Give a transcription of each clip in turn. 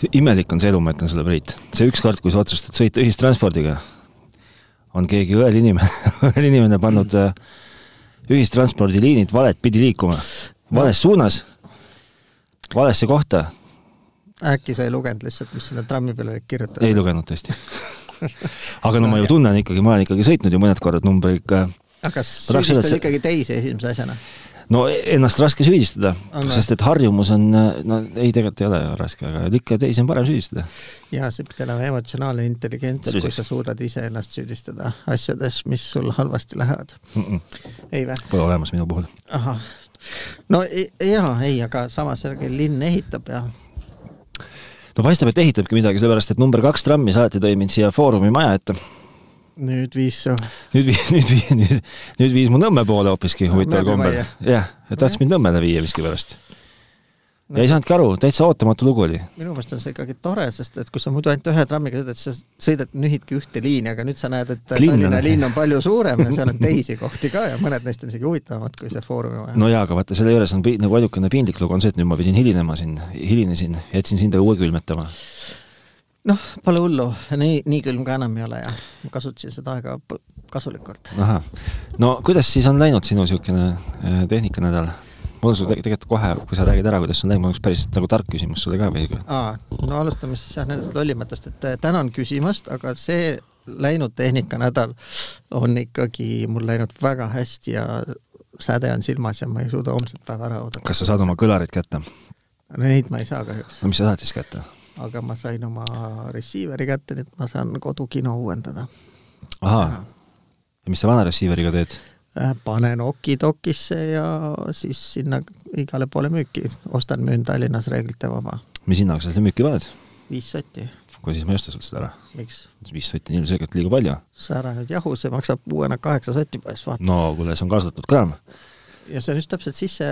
see imelik on see elu, ma ütlen sulle, Priit. see ükskord, kui sa otsustad sõita ühistranspordiga, on keegi õel inimene õel inimene pannud äh, ühistranspordiliinid valet pidi liikuma, vales suunas, valesse kohta. äkki sa ei lugenud lihtsalt, mis sinna trammi peale oli kirjutatud? ei lugenud tõesti aga no ma ju tunnen ikkagi, ma olen ikkagi sõitnud ju mõned korrad numbriga. aga süüdistad ikkagi teisi esimese asjana? No ennast raske süüdistada, sest et harjumus on, no ei, tegelikult ei ole raske, aga ikka teisi on parem süüdistada. jaa, see peab olema emotsionaalne intelligents, kui sa suudad iseennast süüdistada asjades, mis sul halvasti lähevad mm. -mm. ei vä? Pole olemas minu puhul. ahah. no jaa, ei, aga samas linn ehitab ja no paistab, et ehitabki midagi, sellepärast et number kaks trammi saati tõi mind siia Foorumi maja ette nüüd viis su nüüd vii-, nüüd vii-, nüüd, nüüd viis mu Nõmme poole hoopiski huvitaval kombel. jah, et tahtis mind Nõmmele viia miskipärast no.. ja ei saanudki aru, täitsa ootamatu lugu oli. minu meelest on see ikkagi tore, sest et kui sa muidu ainult ühe trammiga sõidad, sa sõidad, nühidki ühte liini, aga nüüd sa näed, et Linn Tallinna linn on palju suurem ja seal on teisi kohti ka ja mõned neist on isegi huvitavamad kui see Foorumi maja. no jaa, aga vaata, selle juures on nagu ainukene piinlik lugu on see, et nüüd ma pidin hilinema siin, hilinesin, jätsin sind uue külmetama noh, pole hullu, nii, nii külm ka enam ei ole ja kasutasin seda aega kasulikult. no kuidas siis on läinud sinu niisugune äh, tehnikanädal? mul on sul tegelikult kohe, kui sa räägid ära, kuidas on läinud, mul on üks päris nagu tark küsimus sulle ka veel. aa, no alustame siis jah nendest lollimatest, et äh, tänan küsimast, aga see läinud tehnikanädal on ikkagi mul läinud väga hästi ja säde on silmas ja ma ei suuda homset päeva ära oodata. kas sa saad oma kõlarid kätte? Neid ma ei saa kahjuks. no mis sa saad siis kätte? Aga ma sain oma receiver'i kätte, nii et ma saan kodukino uuendada. ahaa, ja mis sa vana receiver'iga teed? Äh, panen Okidokisse ja siis sinna igale poole müüki, ostan, müün Tallinnas reeglite vaba. mis hinnaga sa selle müüki paned? viis sotti. kuule, siis ma ei osta sult seda ära. viis sotti on ilmselgelt liiga palju. sa ära nüüd jahu, see maksab uuena kaheksa sotti poes, vaata. no kuule, see on kasutatud kraam. ja see on just täpselt sisse,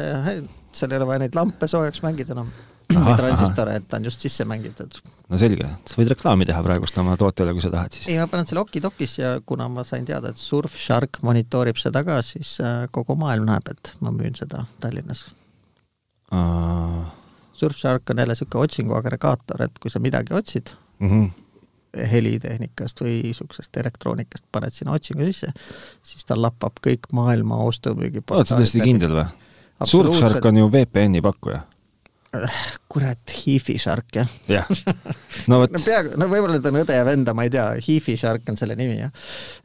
seal ei ole vaja neid lampe soojaks mängida enam no või transistore, et ta on just sisse mängitud. no selge, sa võid reklaami teha praegust oma tootele, kui sa tahad siis. ei, ma panen selle okidokis ja kuna ma sain teada, et Surfshark monitoorib seda ka, siis äh, kogu maailm näeb, et ma müün seda Tallinnas. Uh.... Surfshark on jälle niisugune otsinguagregaator, et kui sa midagi otsid mm, -hmm helitehnikast või niisugusest elektroonikast, paned sinna otsingu sisse, siis ta lappab kõik maailma ostu-müügi oled sa tõesti kindel või? Surfshark on ju VPN-i pakkuja kurat, Hiifi Shark jah. jah, no vot no peaaegu, no võib-olla ta on õde ja venda, ma ei tea, Hiifi Shark on selle nimi jah.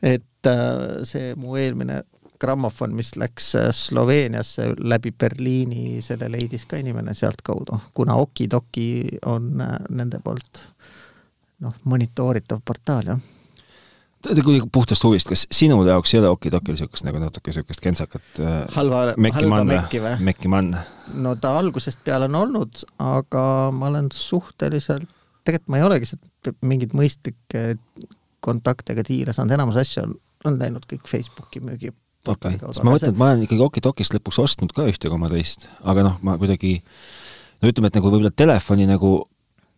et äh, see mu eelmine grammofon, mis läks äh, Sloveeniasse läbi Berliini, selle leidis ka inimene sealtkaudu, kuna Okidoki on äh, nende poolt noh, monitooritav portaal jah kuidagi puhtast huvist, kas sinu jaoks ei ole okidokil niisugust nagu natuke niisugust kentsakat äh, halva, halba mekki või? mekki mann? no ta algusest peale on olnud, aga ma olen suhteliselt, tegelikult ma ei olegi mingeid mõistlikke kontakte ega diile saanud, enamus asju on, on läinud kõik Facebooki müügi okei okay., sest ma mõtlen, et ma olen ikkagi okidokist lõpuks ostnud ka ühte koma teist, aga noh, ma kuidagi no ütleme, et nagu võib-olla telefoni nagu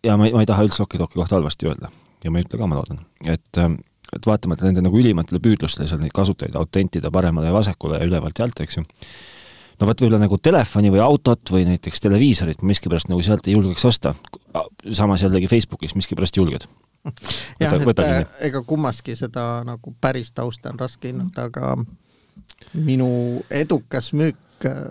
ja ma ei, ma ei taha üldse okidoki kohta halvasti öelda ja ma ei ütle ka, ma loodan, et ähm, et vaatamata nende nagu ülimatele püüdlustele seal neid kasutajaid autentida paremale ja vasakule ja ülevalt ja alt, eks ju, no vot võib-olla nagu telefoni või autot või näiteks televiisorit miskipärast nagu sealt ei julgeks osta, samas jällegi Facebookis miskipärast julged. jah, et äh, ega kummaski seda nagu päris tausta on raske hinnata, aga minu edukas müük äh,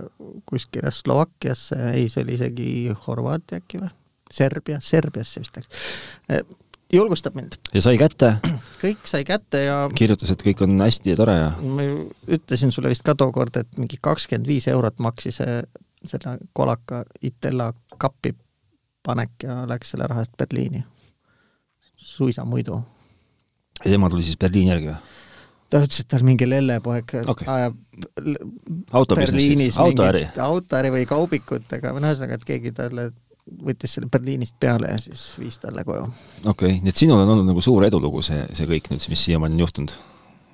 kuskile Slovakkiasse, ei, see oli isegi Horvaatia äkki või? Serbia, Serbiasse vist läks julgustab mind. ja sai kätte? Kõik sai kätte ja kirjutas, et kõik on hästi ja tore ja? ma ju ütlesin sulle vist ka tookord, et mingi kakskümmend viis eurot maksis selle kolaka Itella kappi panek ja läks selle raha eest Berliini. suisa muidu. ja tema tuli siis Berliini järgi või? ta ütles, et tal mingi lellepoeg okay. ajab Berliinis autoäri. autoäri või kaubikutega või no ühesõnaga, et keegi talle võttis selle Berliinist peale ja siis viis talle koju. okei okay., nii et sinul on olnud nagu suur edulugu see, see kõik nüüd, mis siiamaani on juhtunud?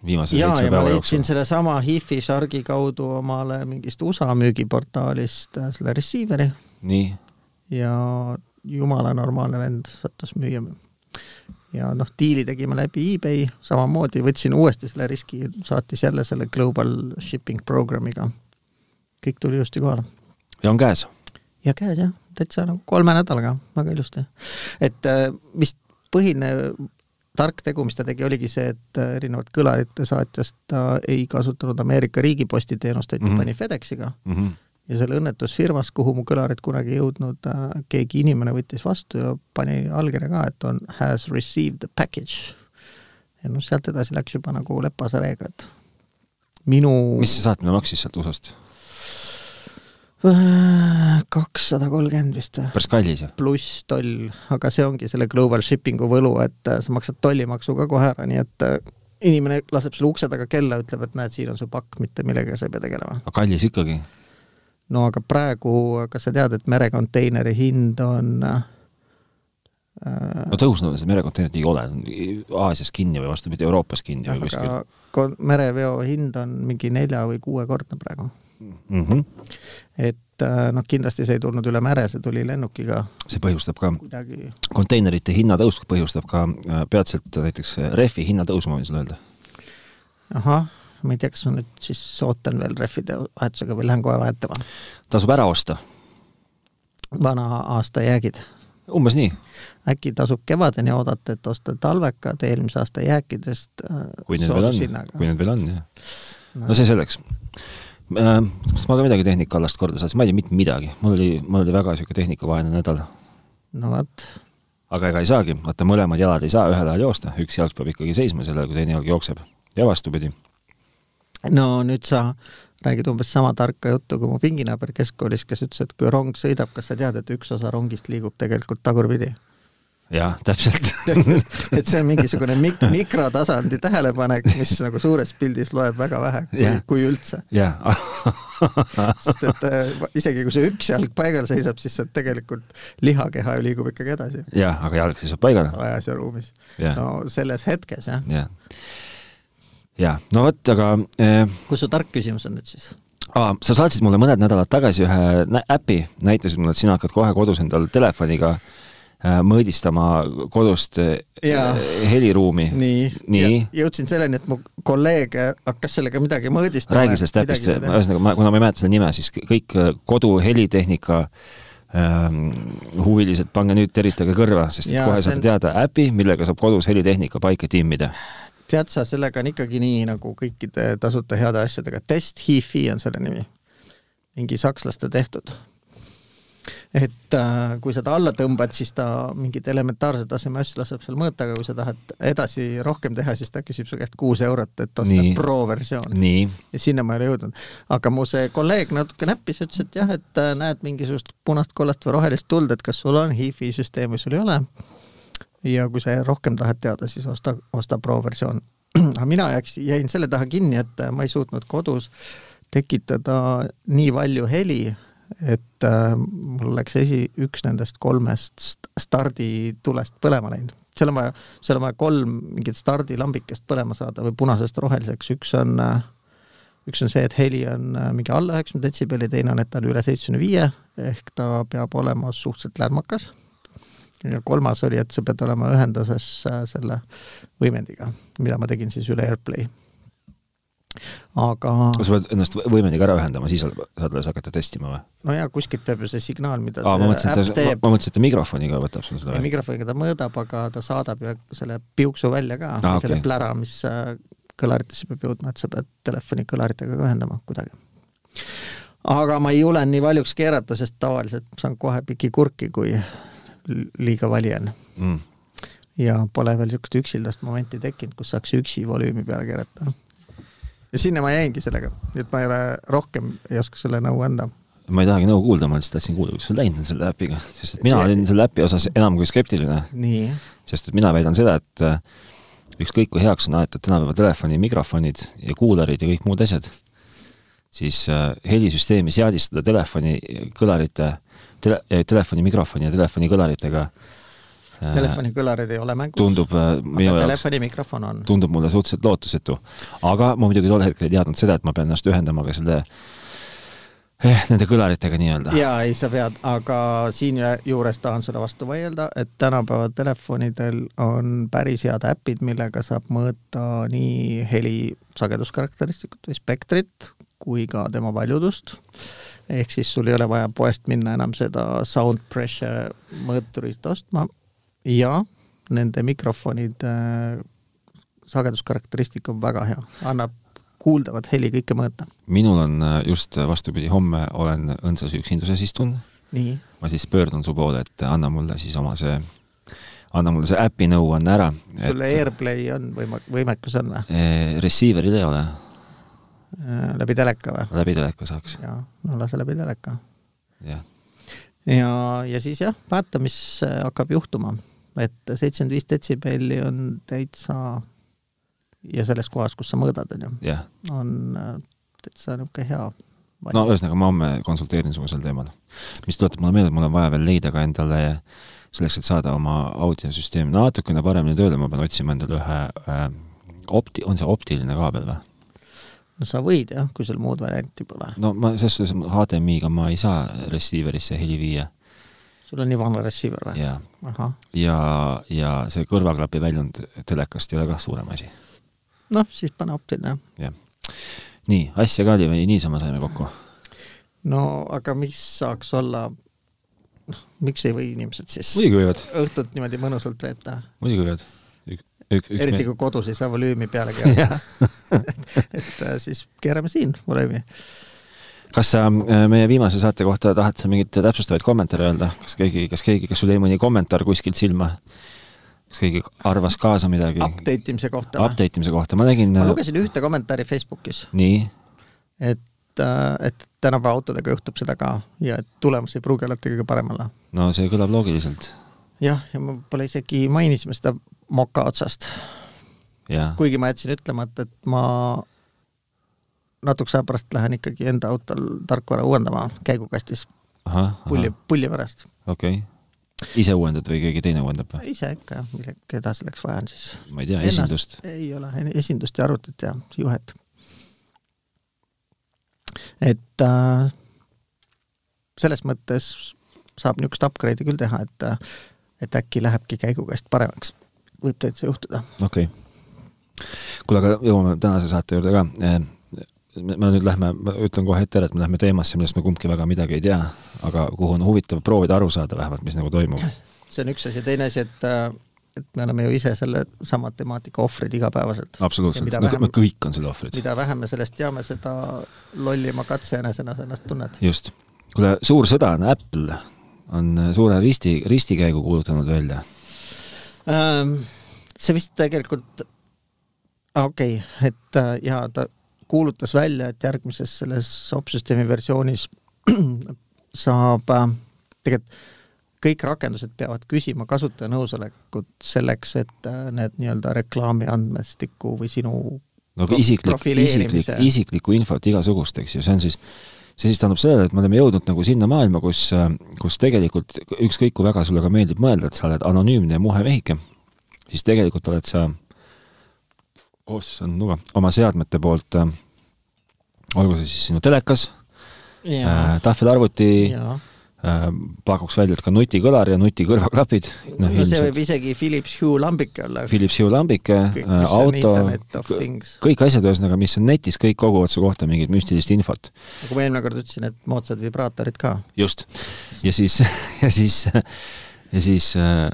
viimase jaa, ja ma leidsin sellesama Hifi Shargi kaudu omale mingist USA müügiportaalist äh, selle receiver'i. nii? ja jumala normaalne vend sattus müüa. ja noh, diili tegime läbi eBay, samamoodi võtsin uuesti selle riski, saatis jälle selle Global Shipping Programmiga. kõik tuli ilusti kohale. ja on käes ja käes jah, täitsa nagu kolme nädalaga, väga ilusti. et äh, vist põhiline tark tegu, mis ta tegi, oligi see, et äh, erinevalt kõlarite saatjast ta ei kasutanud Ameerika riigiposti teenust, vaid mm -hmm. pani FedExiga mm. -hmm. ja selle õnnetusfirmas, kuhu mu kõlarid kunagi ei jõudnud, äh, keegi inimene võttis vastu ja pani allkirja ka, et on has received the package. ja noh, sealt edasi läks juba nagu lepase reega, et minu mis see saatmine maksis sealt USA-st? Kakssada kolmkümmend vist või? päris kallis ju. pluss toll, aga see ongi selle global shipping'u võlu, et äh, sa maksad tollimaksu ka kohe ära, nii et äh, inimene laseb sulle ukse taga kella, ütleb, et näed, siin on su pakk, mitte millegagi sa ei pea tegelema. aga kallis ikkagi? no aga praegu, kas sa tead, et merekonteineri hind on äh, no tõusnud see merekonteinerid ei ole, Aasias kinni või vastupidi, Euroopas kinni või kuskil. mereveo hind on mingi nelja- või kuuekordne praegu mm. -hmm. et äh, noh, kindlasti see ei tulnud üle mere, see tuli lennukiga. see põhjustab ka kuidagi... konteinerite hinnatõus põhjustab ka äh, peatselt näiteks rehvi hinnatõusu, ma võin sulle öelda. ahah, ma ei tea, kas ma nüüd siis ootan veel rehvide vahetusega või lähen kohe vahetama. tasub ära osta. vana aasta jäägid. umbes nii. äkki tasub kevadeni oodata, et osta talvekad eelmise aasta jääkidest äh, kui need veel on, kui need veel on, jah. no see selleks Äh, kas ma ka midagi tehnikaalast korda saatsin, ma ei tea mitte midagi, mul oli, mul oli väga niisugune tehnikavaene nädal. no vot. aga ega ei saagi, vaata mõlemad jalad ei saa ühel ajal joosta, üks jalg peab ikkagi seisma sellel, kui teine jalg jookseb ja vastupidi. no nüüd sa räägid umbes sama tarka juttu kui mu pinginaaber keskkoolis, kes ütles, et kui rong sõidab, kas sa tead, et üks osa rongist liigub tegelikult tagurpidi jah, täpselt et see on mingisugune mik-, mikrotasandi tähelepanek, mis nagu suures pildis loeb väga vähe, kui, kui üldse. sest et äh, isegi kui see üks jalg paigal seisab, siis see tegelikult lihakeha ju liigub ikkagi edasi. jah, aga jalg seisab paigal. ajas ja ruumis. no selles hetkes jah. jah, ja no vot, aga eh... kus su tark küsimus on nüüd siis? aa, sa saatsid mulle mõned nädalad tagasi ühe äpi, näitasid mulle, et sina hakkad kohe kodus endal telefoniga Äh, mõõdistama kodust äh, ja, heliruumi. nii, nii., jõudsin selleni, et mu kolleeg hakkas sellega midagi mõõdistama. räägi sellest äpist, ühesõnaga ma, kuna ma ei mäleta seda nime, siis kõik äh, kodu helitehnika ähm, huvilised, pange nüüd, teritage kõrva, sest ja, kohe saate on... teada äpi, millega saab kodus helitehnika paika timmida tead sa, sellega on ikkagi nii nagu kõikide tasuta heade asjadega, Test Hi-Fi on selle nimi. mingi sakslaste tehtud et äh, kui sa ta alla tõmbad, siis ta mingit elementaarse taseme asju laseb seal mõõta, aga kui sa tahad edasi rohkem teha, siis ta küsib su käest kuus eurot, et osta pro-versioon. ja sinna ma ei ole jõudnud. aga mu see kolleeg natuke näppis, ütles, et jah, et äh, näed mingisugust punast, kollast või rohelist tuld, et kas sul on HIFI süsteem või sul ei ole. ja kui sa rohkem tahad teada, siis osta, osta pro-versioon. aga mina jääks, jäin selle taha kinni, et äh, ma ei suutnud kodus tekitada nii palju heli et äh, mul läks esi, üks nendest kolmest starditulest põlema läinud. seal on vaja, seal on vaja kolm mingit stardilambikest põlema saada või punasest roheliseks, üks on äh, üks on see, et heli on äh, mingi alla üheksakümne detsibelli, teine on, et ta on üle seitsmekümne viie, ehk ta peab olema suhteliselt lärmakas. ja kolmas oli, et sa pead olema ühenduses äh, selle võimendiga, mida ma tegin siis üle AirPlay aga sa pead ennast võimendiga ära ühendama, siis saad alles hakata testima või? no jaa, kuskilt peab ju see signaal, mida Aa, see mõtlesin, äpp teeb. ma mõtlesin, et ta mikrofoniga võtab sul seda. mikrofoniga ta mõõdab, aga ta saadab ju selle piuksu välja ka ah,, selle okay. plära, mis äh, kõlaritesse peab jõudma, et sa pead telefoni kõlaritega ka ühendama kuidagi. aga ma ei julgenud nii valjuks keerata, sest tavaliselt saan kohe piki kurki, kui liiga vali on mm. ja pole veel niisugust üksildast momenti tekkinud, kus saaks üksi volüümi peale keerata ja sinna ma jäingi sellega, et ma ei ole rohkem, ei oska sulle nõu anda. ma ei tahagi nõu kuulda, ma lihtsalt tahtsin kuulda, kuidas sul läinud on selle äpiga, sest et mina olin selle äpi osas enam kui skeptiline. sest et mina väidan seda, et äh, ükskõik kui heaks on aetud tänapäeva telefoni mikrofonid ja kuularid ja kõik muud asjad, siis äh, helisüsteemi seadistada telefoni kõlarite, tele, telefoni mikrofoni ja telefoni kõlaritega telefonikõlarid ei ole mängus. tundub äh, minu jaoks telefoni mikrofon on. tundub mulle suhteliselt lootusetu. aga ma muidugi tol hetkel ei teadnud seda, et ma pean ennast ühendama ka selle eh, nende kõlaritega nii-öelda. jaa, ei sa pead, aga siinjuures tahan sulle vastu vaielda, et tänapäeva telefonidel on päris head äpid, millega saab mõõta nii heli sageduskarakteristikut või spektrit kui ka tema valjudust. ehk siis sul ei ole vaja poest minna enam seda sound pressure mõõturist ostma ja nende mikrofonide äh, sageduskarakteristik on väga hea, annab kuuldavat heli kõike mõõta. minul on äh, just vastupidi, homme olen õndsas üksinduses istun. ma siis pöördun su poole, et anna mulle siis oma see, anna mulle see äpi nõuanne ära. sul AirPlay on võima-, võimekus on või? Receiver'il ei ole. Äh, läbi teleka või? läbi teleka saaks. jaa, no lase läbi teleka. jah. ja, ja siis jah, vaata, mis hakkab juhtuma. Et seitsekümmend viis detsibelli on täitsa ja selles kohas, kus sa mõõdad, on ju yeah., on äh, täitsa niisugune hea valik. no ühesõnaga, ma homme konsulteerin sinuga sel teemal. mis tuletab mulle meelde, et mul on vaja veel leida ka endale selleks, et saada oma audiosüsteem natukene paremini tööle, ma pean otsima endale ühe äh, opti-, on see optiline kaabel või? no sa võid jah, kui sul muud varianti pole. no ma, selles suhtes HDMI-ga ma ei saa receiver'isse heli viia. Sul on nii vana receiver või? jaa. ja, ja see kõrvaklapi väljund telekast ei ole kah suurem asi noh, siis pane optiline. jah. nii, asja ka oli või niisama saime kokku? no aga mis saaks olla, noh, miks ei või inimesed siis õhtut niimoodi mõnusalt veeta? muidugi võivad. eriti kui kodus ei saa volüümi peale keerata et, et äh, siis keerame siin volüümi. Kas sa äh, meie viimase saate kohta tahad sa mingeid täpsustavaid kommentaare öelda, kas keegi, kas keegi, kas sul jäi mõni kommentaar kuskilt silma? kas keegi arvas kaasa midagi? Update imise kohta Update imise kohta, ma nägin ma äh, lugesin ühte kommentaari Facebookis. nii? et, äh, et tänapäeva autodega juhtub seda ka ja et tulemus ei pruugi alati kõige parem olla. no see kõlab loogiliselt. jah, ja me pole isegi mainisime seda moka otsast. kuigi ma jätsin ütlemata, et ma natukese aja pärast lähen ikkagi enda autol tarkvara uuendama käigukastis. pulli, pulli pärast. okei okay ise uuendad või keegi teine uuendab või? ise ikka jah, keda selleks vaja on siis? ma ei tea, esindust? ei ole, esindust ja arvutit ja juhet. et äh, selles mõttes saab niisugust upgrade'i küll teha, et et äkki lähebki käigukast paremaks. võib täitsa juhtuda. okei okay.. kuule, aga jõuame tänase saate juurde ka me nüüd lähme, ma ütlen kohe ette ära, et me lähme teemasse, millest me kumbki väga midagi ei tea, aga kuhu on huvitav proovida aru saada vähemalt, mis nagu toimub. see on üks asi, teine asi, et et me oleme ju ise selle sama temaatika ohvrid igapäevaselt. absoluutselt, me, me kõik on selle ohvrid. mida vähem me sellest teame, seda lollima katsejänesena sa ennast tunned. just. kuule, suur sõda on Apple, on suure risti, ristikäigu kuulutanud välja ähm,. see vist tegelikult, okei okay,, et ja ta kuulutas välja, et järgmises selles opsüsteemi versioonis saab äh, tegelikult kõik rakendused peavad küsima kasutaja nõusolekut selleks, et äh, need nii-öelda reklaami andmestikku või sinu no aga isiklik, isiklik, isiklikku infot igasugust, eks ju, see on siis, see siis tähendab sellele, et me oleme jõudnud nagu sinna maailma, kus, äh, kus tegelikult ükskõik, kui väga sulle ka meeldib mõelda, et sa oled anonüümne ja muhe vehike, siis tegelikult oled sa ossand nuga, oma seadmete poolt äh,, olgu see siis sinu telekas äh,, tahvelarvuti, äh, pakuks välja, et ka nutikõlar ja nutikõrvaklapid. no, see võib isegi Philips Hue lambike olla. Philips Hue lambike, äh, auto, kõik asjad, ühesõnaga, mis on netis, kõik koguvad su kohta mingit müstilist infot. nagu ma eelmine kord ütlesin, et moodsad vibraatorid ka. just. ja siis, ja siis, ja siis äh,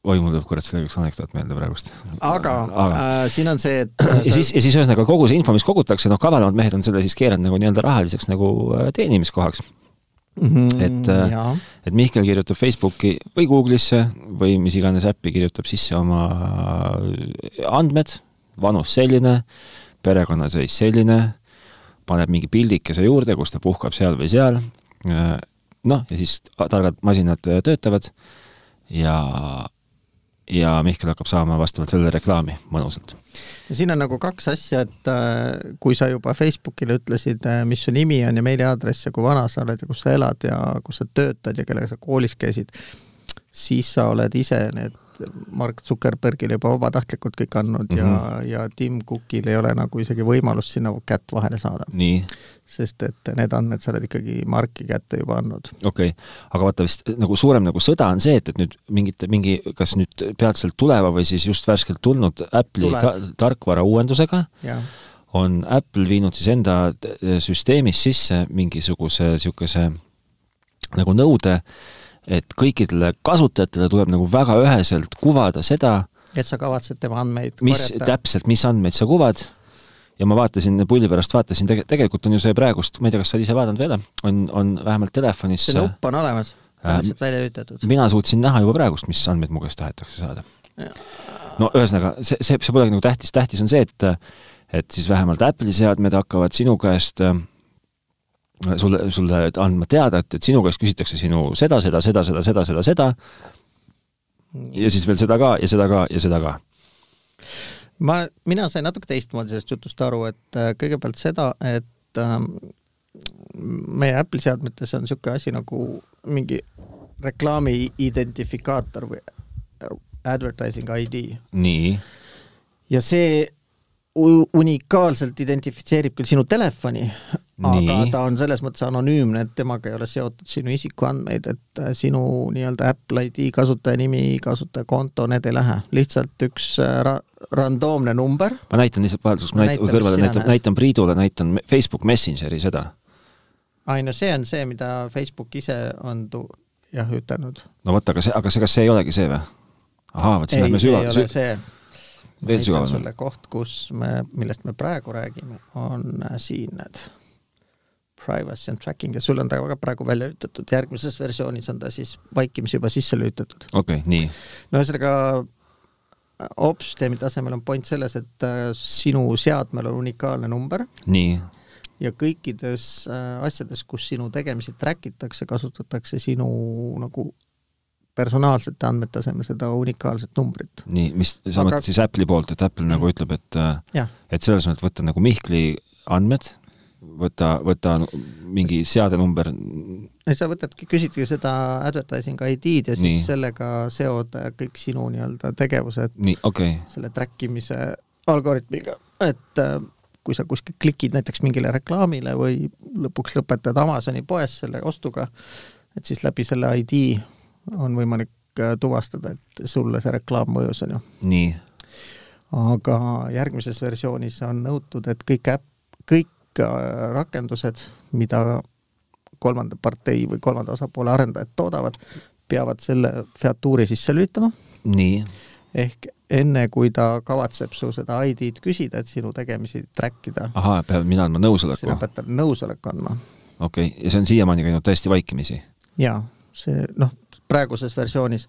oi, mul tuleb kurat selle üks anekdoot meelde praegust. aga, aga. Äh, siin on see, et äh, ja siis, ja siis ühesõnaga kogu see info, mis kogutakse, noh, kavalamad mehed on selle siis keeranud nagu nii-öelda rahaliseks nagu äh, teenimiskohaks mm. -hmm, et äh,, et Mihkel kirjutab Facebooki või Google'isse või mis iganes äppi, kirjutab sisse oma andmed, vanus selline, perekonnaseis selline, paneb mingi pildikese juurde, kus ta puhkab seal või seal, noh, ja siis targad masinad töötavad ja ja Mihkel hakkab saama vastavalt sellele reklaami mõnusalt. siin on nagu kaks asja, et äh, kui sa juba Facebookile ütlesid, äh, mis su nimi on ja meiliaadress ja kui vana sa oled ja kus sa elad ja kus sa töötad ja kellega sa koolis käisid, siis sa oled ise need Mark Zuckerbergile juba vabatahtlikult kõik andnud mm -hmm. ja, ja Tim Cookil ei ole nagu isegi võimalust sinna kätt vahele saada. sest et need andmed sa oled ikkagi Marki kätte juba andnud. okei okay., aga vaata vist nagu suurem nagu sõda on see, et, et nüüd mingit, mingi, kas nüüd peatselt tuleva või siis just värskelt tulnud Apple'i ta tarkvara uuendusega on Apple viinud siis enda süsteemis sisse mingisuguse niisuguse nagu nõude, et kõikidele kasutajatele tuleb nagu väga üheselt kuvada seda, et sa kavatsed tema andmeid mis korjata. täpselt, mis andmeid sa kuvad ja ma vaatasin pulli pärast, vaatasin tege-, tegelikult on ju see praegust, ma ei tea, kas sa oled ise vaadanud veel, on, on vähemalt telefonis see nupp on olemas, tavaliselt äh, välja lülitatud. mina suutsin näha juba praegust, mis andmeid mu käest tahetakse saada. no ühesõnaga, see, see, see polegi nagu tähtis, tähtis on see, et et siis vähemalt Apple'i seadmed hakkavad sinu käest äh, sulle, sulle andma teada, et, et sinu käest küsitakse sinu seda, seda, seda, seda, seda, seda, seda, ja siis veel seda ka ja seda ka ja seda ka ma, mina sain natuke teistmoodi sellest jutust aru, et äh, kõigepealt seda, et ähm, meie Apple'i seadmetes on niisugune asi nagu mingi reklaami identifikaator või advertising ID. nii. ja see unikaalselt identifitseerib küll sinu telefoni, aga ta on selles mõttes anonüümne, et temaga ei ole seotud sinu isikuandmeid, et äh, sinu nii-öelda Apple ID kasutajanimi, kasutajakonto, need ei lähe, lihtsalt üks äh, ra-, randoomne number. ma näitan lihtsalt vahelduseks, ma näitan, kõrvale näitan, näitan Priidule, näitan Facebook Messengeri seda. ai no see on see, mida Facebook ise on tu-, jah, ütelnud. no vot, aga see, aga see, kas see ei olegi see või? ahaa, vot siis lähme sügavale. see veel sügavamale. koht, kus me, millest me praegu räägime, on äh, siin need privacy and tracking ja sul on ta ka praegu välja lülitatud, järgmises versioonis on ta siis vaikimisi juba sisse lülitatud. okei okay,, nii. no ühesõnaga opsüsteemi tasemel on point selles, et äh, sinu seadmel on unikaalne number. nii. ja kõikides äh, asjades, kus sinu tegemisi track itakse, kasutatakse sinu nagu personaalsete andmete asemel seda unikaalset numbrit. nii, mis sa mõtled siis Apple'i poolt, et Apple nagu ütleb, et äh, et selles mõttes võtta nagu Mihkli andmed võta, võta mingi seadenumber. sa võtadki, küsidki seda advertising ID-d ja siis Nii. sellega seod kõik sinu nii-öelda tegevused Nii, okay. selle track imise algoritmiga, et äh, kui sa kuskil klikid näiteks mingile reklaamile või lõpuks lõpetad Amazoni poes selle ostuga, et siis läbi selle ID on võimalik äh, tuvastada, et sulle see reklaam mõjus, on ju. nii. aga järgmises versioonis on nõutud, et kõik äpp, kõik Äh, rakendused, mida kolmanda partei või kolmanda osapoole arendajad toodavad, peavad selle featuuri sisse lülitama. nii. ehk enne, kui ta kavatseb su seda ID-d küsida, et sinu tegemisi track ida. ahah, peab mina andma nõusoleku? sina pead talle nõusoleku andma. okei okay., ja see on siiamaani käinud täiesti vaikimisi? jaa, see noh, praeguses versioonis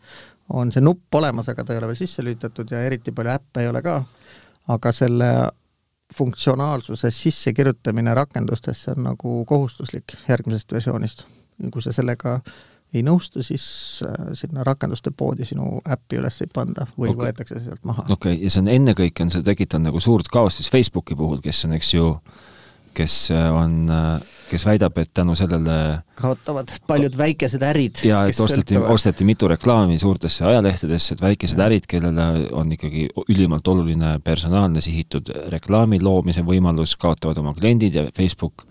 on see nupp olemas, aga ta ei ole veel sisse lülitatud ja eriti palju äppe ei ole ka, aga selle funktsionaalsuse sissekirjutamine rakendustesse on nagu kohustuslik järgmisest versioonist. kui sa sellega ei nõustu, siis äh, sinna rakenduste poodi sinu äppi üles ei panda või okay. võetakse sealt maha. okei okay., ja see on ennekõike, on see tekitanud nagu suurt kaost siis Facebooki puhul, kes on, eks ju, kes äh, on, äh, kes väidab, et tänu sellele kaotavad paljud väikesed ärid. ja et osteti, osteti mitu reklaami suurtesse ajalehtedesse, et väikesed ja. ärid, kellele on ikkagi ülimalt oluline personaalne sihitud reklaami loomise võimalus, kaotavad oma kliendid ja Facebook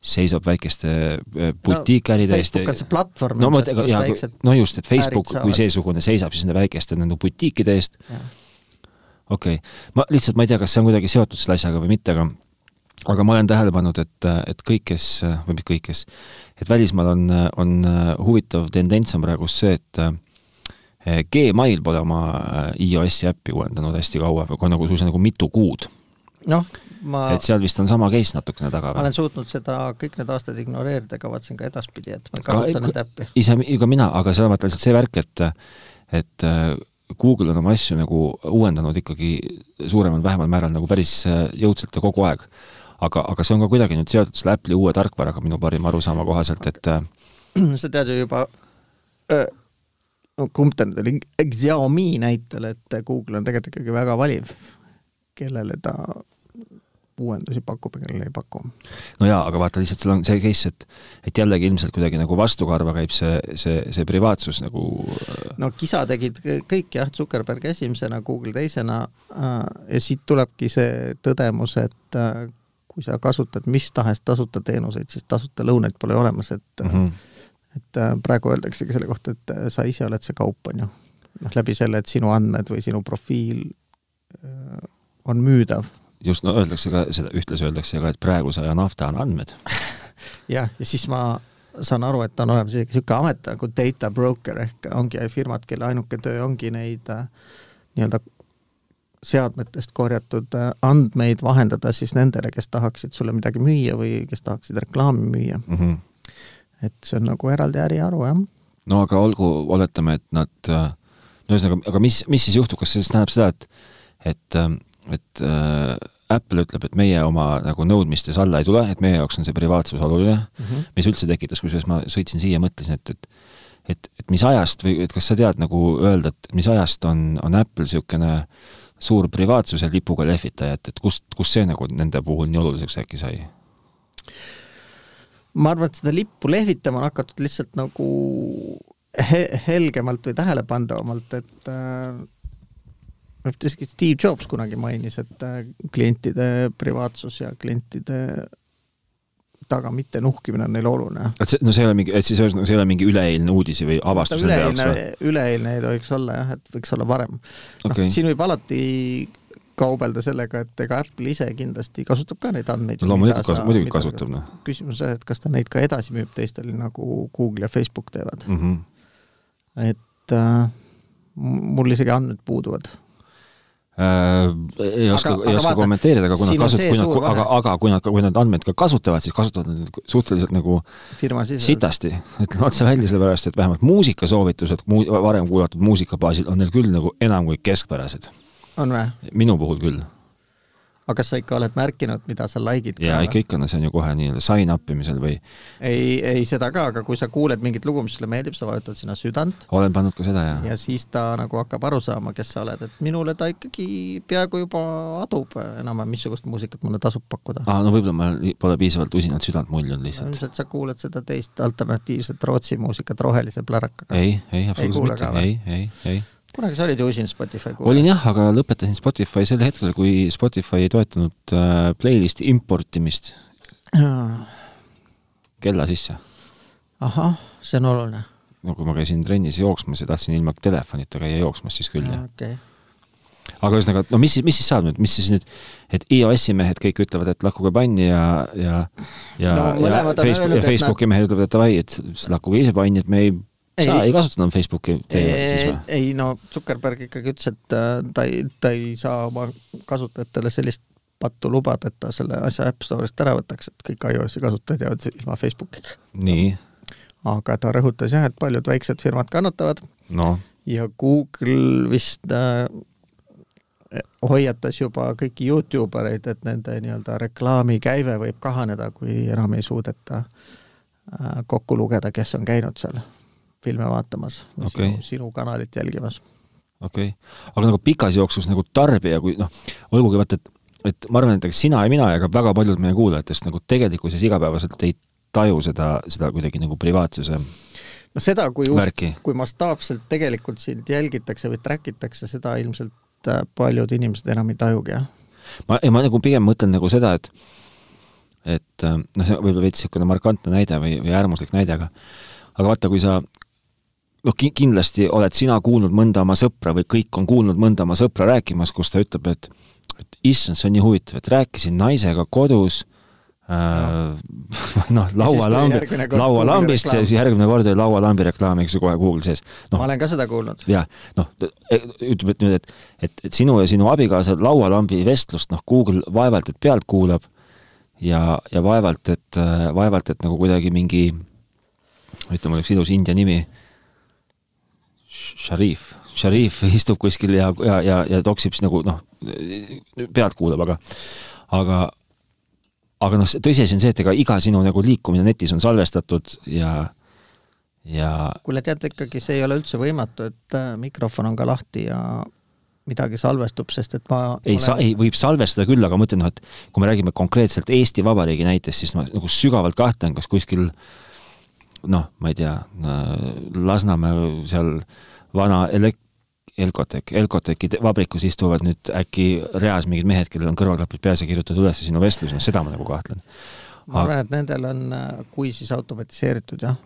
seisab väikeste äh, butiikäride eest no,. Facebook on see platvorm. no, ja, no just, et Facebook kui seesugune seisab siis nende väikeste nende butiikide eest. okei okay., ma lihtsalt, ma ei tea, kas see on kuidagi seotud selle asjaga või mitte, aga aga ma olen tähele pannud, et, et kõik, kes, või mitte kõik, kes, et välismaal on, on huvitav tendents on praegu see, et eh, Gmail pole oma eh, iOS-i äppi uuendanud hästi kaua, või nagu suisa nagu mitu kuud. noh, ma et seal vist on sama case natukene taga või? ma olen suutnud seda kõik need aastad ignoreerida, kavatsen ka edaspidi, et ma ei kasuta nende äppi. ise, ka mina, aga on vaata lihtsalt see värk, et et eh, Google on oma asju nagu uuendanud ikkagi suuremal, vähemal määral nagu päris jõudsalt ja kogu aeg aga, aga see on ka kuidagi nüüd seotud selle Apple'i uue tarkvaraga minu parima arusaama kohaselt, et äh, sa tead ju juba äh, no kumb ta nüüd oli, Xiaomi näitel, et Google on tegelikult ikkagi väga valiv, kellele ta uuendusi pakub ja kellele ei paku. no jaa, aga vaata lihtsalt seal on see case, et et jällegi ilmselt kuidagi nagu vastukarva käib see, see, see privaatsus nagu äh, no kisa tegid kõik jah, Zuckerberg esimesena, Google teisena äh, ja siit tulebki see tõdemus, et äh, kui sa kasutad mis tahes tasuta teenuseid, siis tasuta lõunaid pole olemas, et mm -hmm. et äh, praegu öeldaksegi selle kohta, et äh, sa ise oled see kaup, on ju. noh, läbi selle, et sinu andmed või sinu profiil äh, on müüdav just, no öeldakse ka seda, ühtlasi öeldakse ka, et praeguse aja nafta on andmed. jah, ja siis ma saan aru, et on olemas isegi niisugune amet nagu data broker ehk ongi firmad, kelle ainuke töö ongi neid nii-öelda seadmetest korjatud äh, andmeid vahendada siis nendele, kes tahaksid sulle midagi müüa või kes tahaksid reklaami müüa mm. -hmm. et see on nagu eraldi äriharu, jah. no aga olgu, oletame, et nad, äh, no ühesõnaga, aga mis, mis siis juhtub, kas see siis tähendab seda, et et, et äh, Apple ütleb, et meie oma nagu nõudmistes alla ei tule, et meie jaoks on see privaatsus oluline mm, -hmm. mis üldse tekitas, kusjuures ma sõitsin siia, mõtlesin, et, et et, et mis ajast või et kas sa tead nagu öelda, et mis ajast on, on Apple niisugune suur privaatsuse lipuga lehvitaja, et, et kust, kust see nagu nende puhul nii oluliseks äkki sai? ma arvan, et seda lippu lehvitama on hakatud lihtsalt nagu he helgemalt või tähelepandavamalt, et äh, isegi Steve Jobs kunagi mainis, et äh, klientide privaatsus ja klientide taga mitte nuhkimine on neile oluline. et see, no see ei ole mingi, et siis ühesõnaga see ei ole mingi üleeilne uudis või avastus nende jaoks või? üleeilne ei tohiks olla jah, et võiks olla varem okay.. noh, siin võib alati kaubelda sellega, et ega Apple ise kindlasti kasutab ka neid andmeid. loomulikult kas, muidugi kasutab, noh. küsimus on see, et kas ta neid ka edasi müüb teistele, nagu Google ja Facebook teevad mm. -hmm. et äh, mul isegi andmed puuduvad ei oska, ei oska kommenteerida, aga kui nad kasut-, kui nad, aga, aga kui nad, kui nad andmeid ka kasutavad, siis kasutavad nad suhteliselt nagu sitasti, ütlen otse välja, sellepärast et vähemalt muusikasoovitused mu-, varem kuulatud muusika baasil on neil küll nagu enam kui keskpärased. minu puhul küll aga kas sa ikka oled märkinud, mida sa like'id? jaa, ikka, ikka, no see on ju kohe nii-öelda sign up imisel või ei, ei seda ka, aga kui sa kuuled mingit lugu, mis sulle meeldib, sa vajutad sinna südant. olen pannud ka seda, jah. ja siis ta nagu hakkab aru saama, kes sa oled, et minule ta ikkagi peaaegu juba adub enam-vähem, missugust muusikat mulle tasub pakkuda. aa, no võib-olla ma pole piisavalt usinalt südant muljunud lihtsalt. ilmselt sa kuuled seda teist alternatiivset Rootsi muusikat rohelise plärakaga. ei, ei, absoluutselt mitte, ei, ei, ei kunagi sa olid ju usin Spotify kuulaja? olin jah, aga lõpetasin Spotify sel hetkel, kui Spotify ei toetanud äh, playlisti importimist kella sisse. ahah, see on oluline. no kui ma käisin trennis jooksmas ja tahtsin ilma telefonita käia jooksmas, siis küll jah okay. aga ühesõnaga, no mis, mis siis saab nüüd, mis siis nüüd, et iOS-i mehed kõik ütlevad, et lakkuge banni ja, ja ja no,, ja Facebook, ja Facebooki nad... mehed ütlevad, et davai, et lakkuge ise banni, et me ei sa ei, ei kasutanud Facebooki siis või? ei no Zuckerberg ikkagi ütles, et äh, ta ei, ta ei saa oma kasutajatele sellist pattu lubada, et ta selle asja App Store'ist ära võtaks, et kõik iOS-i kasutajad jäävad ilma Facebookita. nii? aga ta rõhutas jah, et paljud väiksed firmad kannatavad no. ja Google vist äh, hoiatas juba kõiki Youtube ereid, et nende nii-öelda reklaamikäive võib kahaneda, kui enam ei suudeta äh, kokku lugeda, kes on käinud seal filme vaatamas või okay. sinu, sinu kanalit jälgimas. okei okay., aga nagu pikas jooksus nagu tarbija, kui noh, olgugi vaata, et, et ma arvan, et ega sina ja mina ja ka väga paljud meie kuulajatest nagu tegelikkuses igapäevaselt ei taju seda, seda kuidagi nagu privaatsuse no seda, kui just, kui mastaapselt tegelikult sind jälgitakse või track itakse, seda ilmselt äh, paljud inimesed enam ei tajugi, jah. ma, ei ma nagu pigem mõtlen nagu seda, et et äh, noh, see võib-olla veits niisugune markantne näide või, või äärmuslik näide, aga aga vaata, kui sa noh, kindlasti oled sina kuulnud mõnda oma sõpra või kõik on kuulnud mõnda oma sõpra rääkimas, kus ta ütleb, et et issand, see on nii huvitav, et rääkisin naisega kodus äh, noh, laualambi, laualambist ja siis järgmine kord oli laualambi reklaam, eks ju, kohe Google sees no,. ma olen ka seda kuulnud. jah, noh, e, ütleme, nüüd, et, et, et sinu ja sinu abikaasa laualambi vestlust, noh, Google vaevalt et pealt kuulab ja, ja vaevalt, et, vaevalt, et nagu kuidagi mingi ütleme, oleks ilus India nimi äh,, Sharif, Sharif istub kuskil ja, ja, ja, ja toksib siis nagu noh, pealt kuulab, aga aga aga noh, tõsiasi on see, et ega iga sinu nagu liikumine netis on salvestatud ja ja kuule, tead ikkagi see ei ole üldse võimatu, et äh, mikrofon on ka lahti ja midagi salvestub, sest et ma ei olen... sa-, ei, võib salvestada küll, aga ma ütlen, noh, et kui me räägime konkreetselt Eesti Vabariigi näitest, siis ma nagu sügavalt kahtlen, kas kuskil noh, ma ei tea, Lasnamäe seal vana elek-, Elkotech, Elkotechi vabrikus istuvad nüüd äkki reas mingid mehed, kellel on kõrvaklapid peas ja kirjutavad üles sinu vestlusi, no seda ma nagu kahtlen. ma arvan, et nendel on, kui siis automatiseeritud, jah.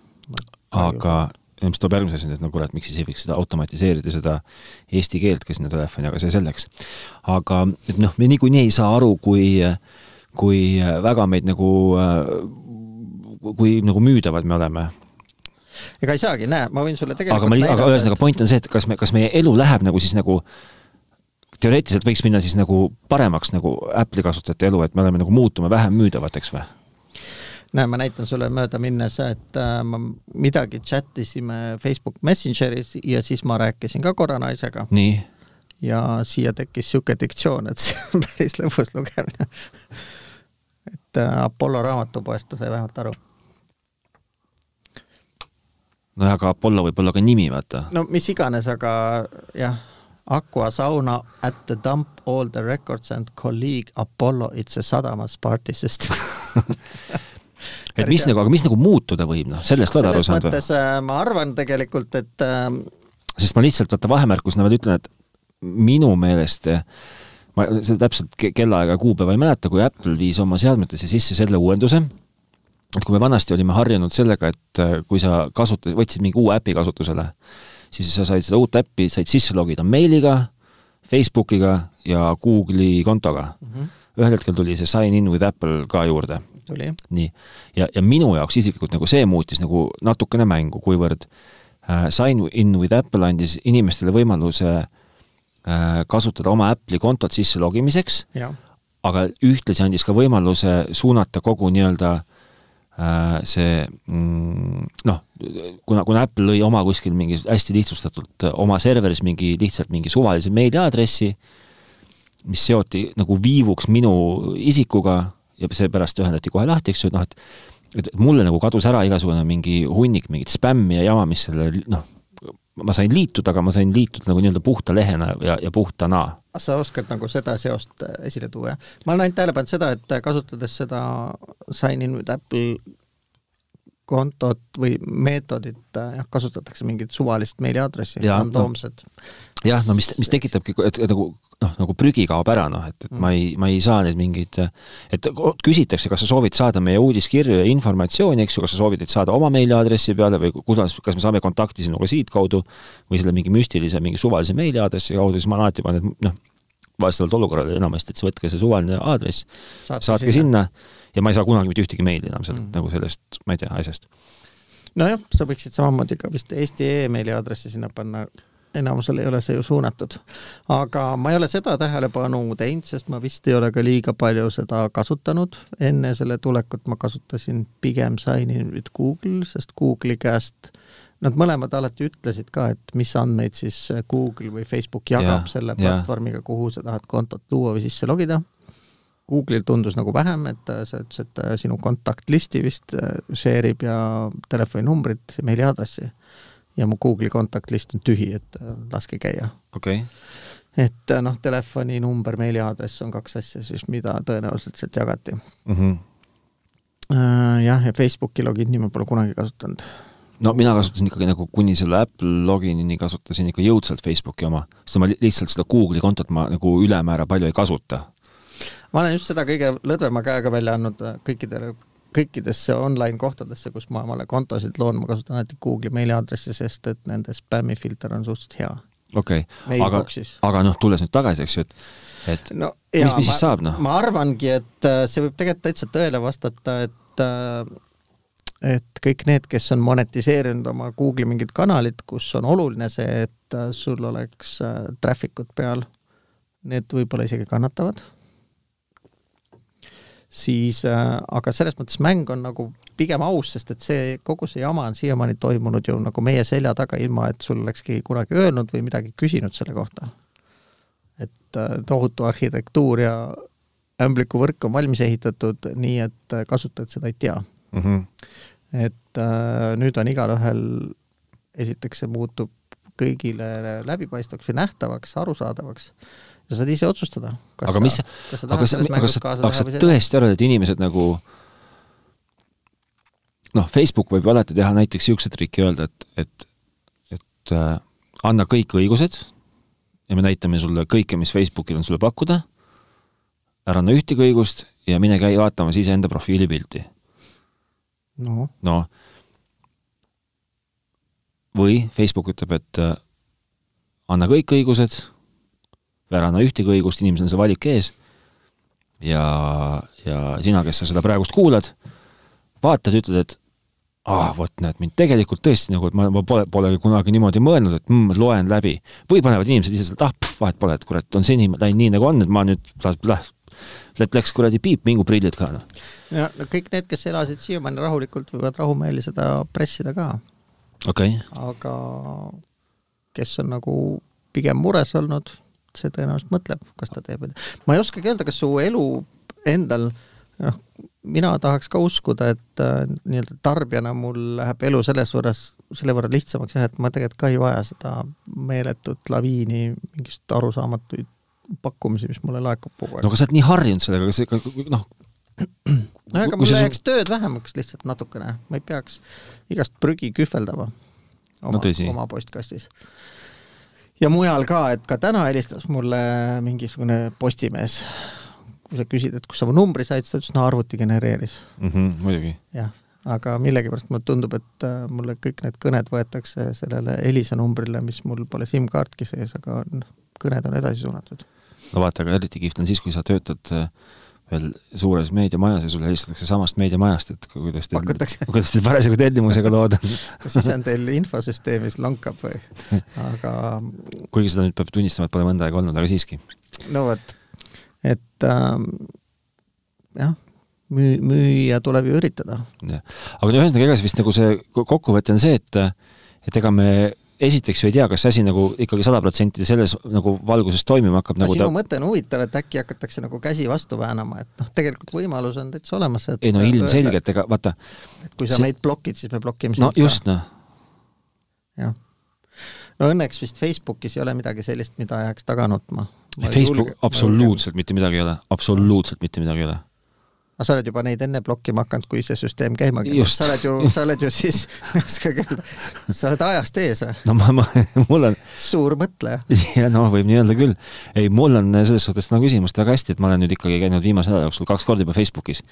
aga mis toob järgmise asjani, et no kurat, miks siis ei võiks seda automatiseerida, seda eesti keelt ka sinna telefoni, aga see selleks. aga et noh, me niikuinii ei saa aru, kui, kui väga meid nagu, kui nagu müüdavad me oleme ega ei saagi, näe, ma võin sulle tegelikult aga ma, aga ühesõnaga point on see, et kas me, kas meie elu läheb nagu siis nagu teoreetiliselt võiks minna siis nagu paremaks nagu Apple'i kasutajate elu, et me oleme nagu muutume vähem müüdavateks või? näe, ma näitan sulle mööda minnes, et äh, ma midagi chat isime Facebook Messengeris ja siis ma rääkisin ka korra naisega. nii? ja siia tekkis niisugune diktsioon, et see on päris lõbus lugemine et äh, Apollo raamatupoest ta sai vähemalt aru. Nojah, aga Apollo võib olla ka nimi, vaata. no mis iganes, aga jah Aqua sauna at the dump all the records and colleague Apollo, it's a sadamas party system et mis nagu, aga mis nagu muutuda võib, noh, sellest oled aru saanud või? Äh, ma arvan tegelikult, et äh... sest ma lihtsalt, vaata vahemärkusena veel ütlen, et minu meelest ma seda täpselt kellaaega kuupäeva ei mäleta, kui Apple viis oma seadmetesse sisse selle uuenduse, et kui me vanasti olime harjunud sellega, et äh, kui sa kasutad, võtsid mingi uue äpi kasutusele, siis sa said seda uut äppi, said sisse logida meiliga, Facebookiga ja Google'i kontoga mm. -hmm. ühel hetkel tuli see sign in with Apple ka juurde. nii, ja, ja minu jaoks isiklikult nagu see muutis nagu natukene mängu, kuivõrd äh, sign in with Apple andis inimestele võimaluse äh, kasutada oma Apple'i kontot sisse logimiseks, aga ühtlasi andis ka võimaluse suunata kogu nii-öelda Äh, see mm, noh, kuna, kuna Apple lõi oma kuskil mingi hästi lihtsustatult äh, oma serveris mingi lihtsalt mingi suvalise meiliaadressi, mis seoti nagu viivuks minu isikuga ja seepärast ühendati kohe lahti, eks ju, noh et et mulle nagu kadus ära igasugune mingi hunnik mingit spämmi ja jama, mis selle noh, ma sain liituda, aga ma sain liituda nagu nii-öelda puhta lehena ja, ja puhtana. sa oskad nagu seda seost äh, esile tuua, jah? ma olen ainult tähele pannud seda, et kasutades seda sign in with Apple kontot või meetodit, äh, jah, kasutatakse mingit suvalist meiliaadressi, randoomset no jah, no mis, mis tekitabki, et, nagu noh, nagu prügi kaob ära, noh, et, et mm. ma ei, ma ei saa neid mingeid, et küsitakse, kas sa soovid saada meie uudiskirju ja informatsiooni, eks ju, kas sa soovid neid saada oma meiliaadressi peale või kuidas, kas me saame kontakti sinuga siitkaudu või selle mingi müstilise, mingi suvalise meiliaadressi kaudu, siis ma alati panen, et noh, vastavalt olukorrale enamasti, et võtke see suvaline aadress, saatke sinna. sinna ja ma ei saa kunagi mitte ühtegi meili enam sealt mm. nagu sellest, ma ei tea, asjast. nojah, sa võiksid samamoodi ka vist Eesti emaili aadressi sinna panna enamusel ei ole see ju suunatud. aga ma ei ole seda tähelepanu teinud, sest ma vist ei ole ka liiga palju seda kasutanud. enne selle tulekut ma kasutasin pigem Sign-in with Google, sest Google'i käest Nad mõlemad alati ütlesid ka, et mis andmeid siis Google või Facebook jagab ja, selle platvormiga, kuhu sa tahad kontot luua või sisse logida. Google'il tundus nagu vähem, et sa ütlesid, et sinu kontaktlisti vist share ib ja telefoninumbrit, meiliaadressi ja mu Google'i kontaktlist on tühi, et äh, laske käia. okei okay. et äh, noh, telefoninumber, meiliaadress on kaks asja siis, mida tõenäoliselt sealt jagati mm. -hmm. jah, ja Facebooki login'i ma pole kunagi kasutanud. no mina kasutasin ikkagi nagu kuni selle Apple login'ini kasutasin ikka jõudsalt Facebooki oma, sest ma lihtsalt seda Google'i kontot ma nagu ülemäära palju ei kasuta. Ma olen just seda kõige lõdvema käega välja andnud äh, kõikidele kõikidesse online kohtadesse, kus ma omale kontosid loon, ma kasutan alati Google'i meiliaadressi, sest et nende spämmifilter on suhteliselt hea. okei okay., aga, aga noh, tulles nüüd tagasi, eks ju, et et no, jaa, mis, mis siis saab, noh? ma arvangi, et äh, see võib tegelikult täitsa tõele vastata, et äh, et kõik need, kes on monetiseerinud oma Google'i mingit kanalit, kus on oluline see, et sul oleks traffic ut peal, need võib-olla isegi kannatavad siis äh, aga selles mõttes mäng on nagu pigem aus, sest et see, kogu see jama on siiamaani toimunud ju nagu meie selja taga, ilma et sul oleks keegi kunagi öelnud või midagi küsinud selle kohta. et äh, tohutu arhitektuur ja ämblikuvõrk on valmis ehitatud nii, et äh, kasutajad seda ei tea mm. -hmm. et äh, nüüd on igalühel, esiteks see muutub kõigile läbipaistvaks või nähtavaks, arusaadavaks sa saad ise otsustada. aga mis, aga sa, aga sa, aga sa tõesti arvad, et inimesed nagu noh, Facebook võib alati teha näiteks niisuguse triki, öelda, et, et, et äh, anna kõik õigused ja me näitame sulle kõike, mis Facebookil on sulle pakkuda, ära anna ühtegi õigust ja mine käi vaatamas iseenda profiilipilti. noh no, või Facebook ütleb, et äh, anna kõik õigused, ära anna ühtegi õigust, inimesel on see valik ees ja, ja sina, kes sa seda praegust kuulad, vaatad, ütled, et ah,, vot näed, mind tegelikult tõesti nagu, et ma, ma pole, polegi kunagi niimoodi mõelnud, et mm, loen läbi. või panevad inimesed ise sealt, ah, vahet pole, et kurat, on seni läinud nii, nagu on, et ma nüüd las, las, läks kuradi piip, mingu prillid ka, noh. ja no kõik need, kes elasid siiamaani rahulikult, võivad rahumeeli seda pressida ka. okei okay.. aga kes on nagu pigem mures olnud, see tõenäoliselt mõtleb, kas ta teeb. ma ei oskagi öelda, kas su elu endal, noh, mina tahaks ka uskuda, et äh, nii-öelda tarbijana mul läheb elu selles võrras, selle võrra lihtsamaks jah, et ma tegelikult ka ei vaja seda meeletut laviini mingist arusaamatuid pakkumisi, mis mulle laekub kogu aeg. no aga sa oled nii harjunud sellega, kas see noh no aga mul läheks su... tööd vähemaks lihtsalt natukene, ma ei peaks igast prügi kühveldama oma no,, oma postkastis ja mujal ka, et ka täna helistas mulle mingisugune postimees, kui sa küsid, et kust sa mu numbri said, siis ta ütles, no arvuti genereeris mm. -hmm, muidugi. jah, aga millegipärast mulle tundub, et äh, mulle kõik need kõned võetakse sellele Elisa numbrile, mis mul pole SIM-kaartki sees, aga noh, kõned on edasi suunatud. no vaata, aga eriti kihvt on siis, kui sa töötad äh, veel suures meediamajas ja sulle helistatakse samast meediamajast, et kuidas teil, kuidas teil parasjagu tellimusega lood on. Siis on teil infosüsteemis lonkab või, aga kuigi seda nüüd peab tunnistama, et pole mõnda aega olnud, aga siiski. no vot, et ähm, jah, müü-, müüa tuleb ju üritada. jah, aga no ühesõnaga, ega see vist nagu see kokkuvõte on see, et et ega me esiteks ju ei tea, kas see asi nagu ikkagi sada protsenti selles nagu valguses toimima hakkab nagu sinu ta... mõte on huvitav, et äkki hakatakse nagu käsi vastu väänama, et noh, tegelikult võimalus on täitsa olemas, ei no ilmselgelt, ega vaata et kui sa see... meid blokid, siis me blokime sind no, ka. just, noh. jah. no õnneks vist Facebookis ei ole midagi sellist, mida jääks taga nutma. Facebook, absoluutselt mitte midagi ei ole, absoluutselt mitte midagi ei ole aga sa oled juba neid enne blokkima hakanud, kui see süsteem käima käib. sa oled ju, sa oled ju siis, ma ei oskagi öelda, sa oled ajast ees no ma, ma, mul on suur mõtleja. ja noh, võib nii öelda küll. ei, mul on selles suhtes nagu küsimust väga hästi, et ma olen nüüd ikkagi käinud viimase nädala jooksul kaks korda juba Facebookis.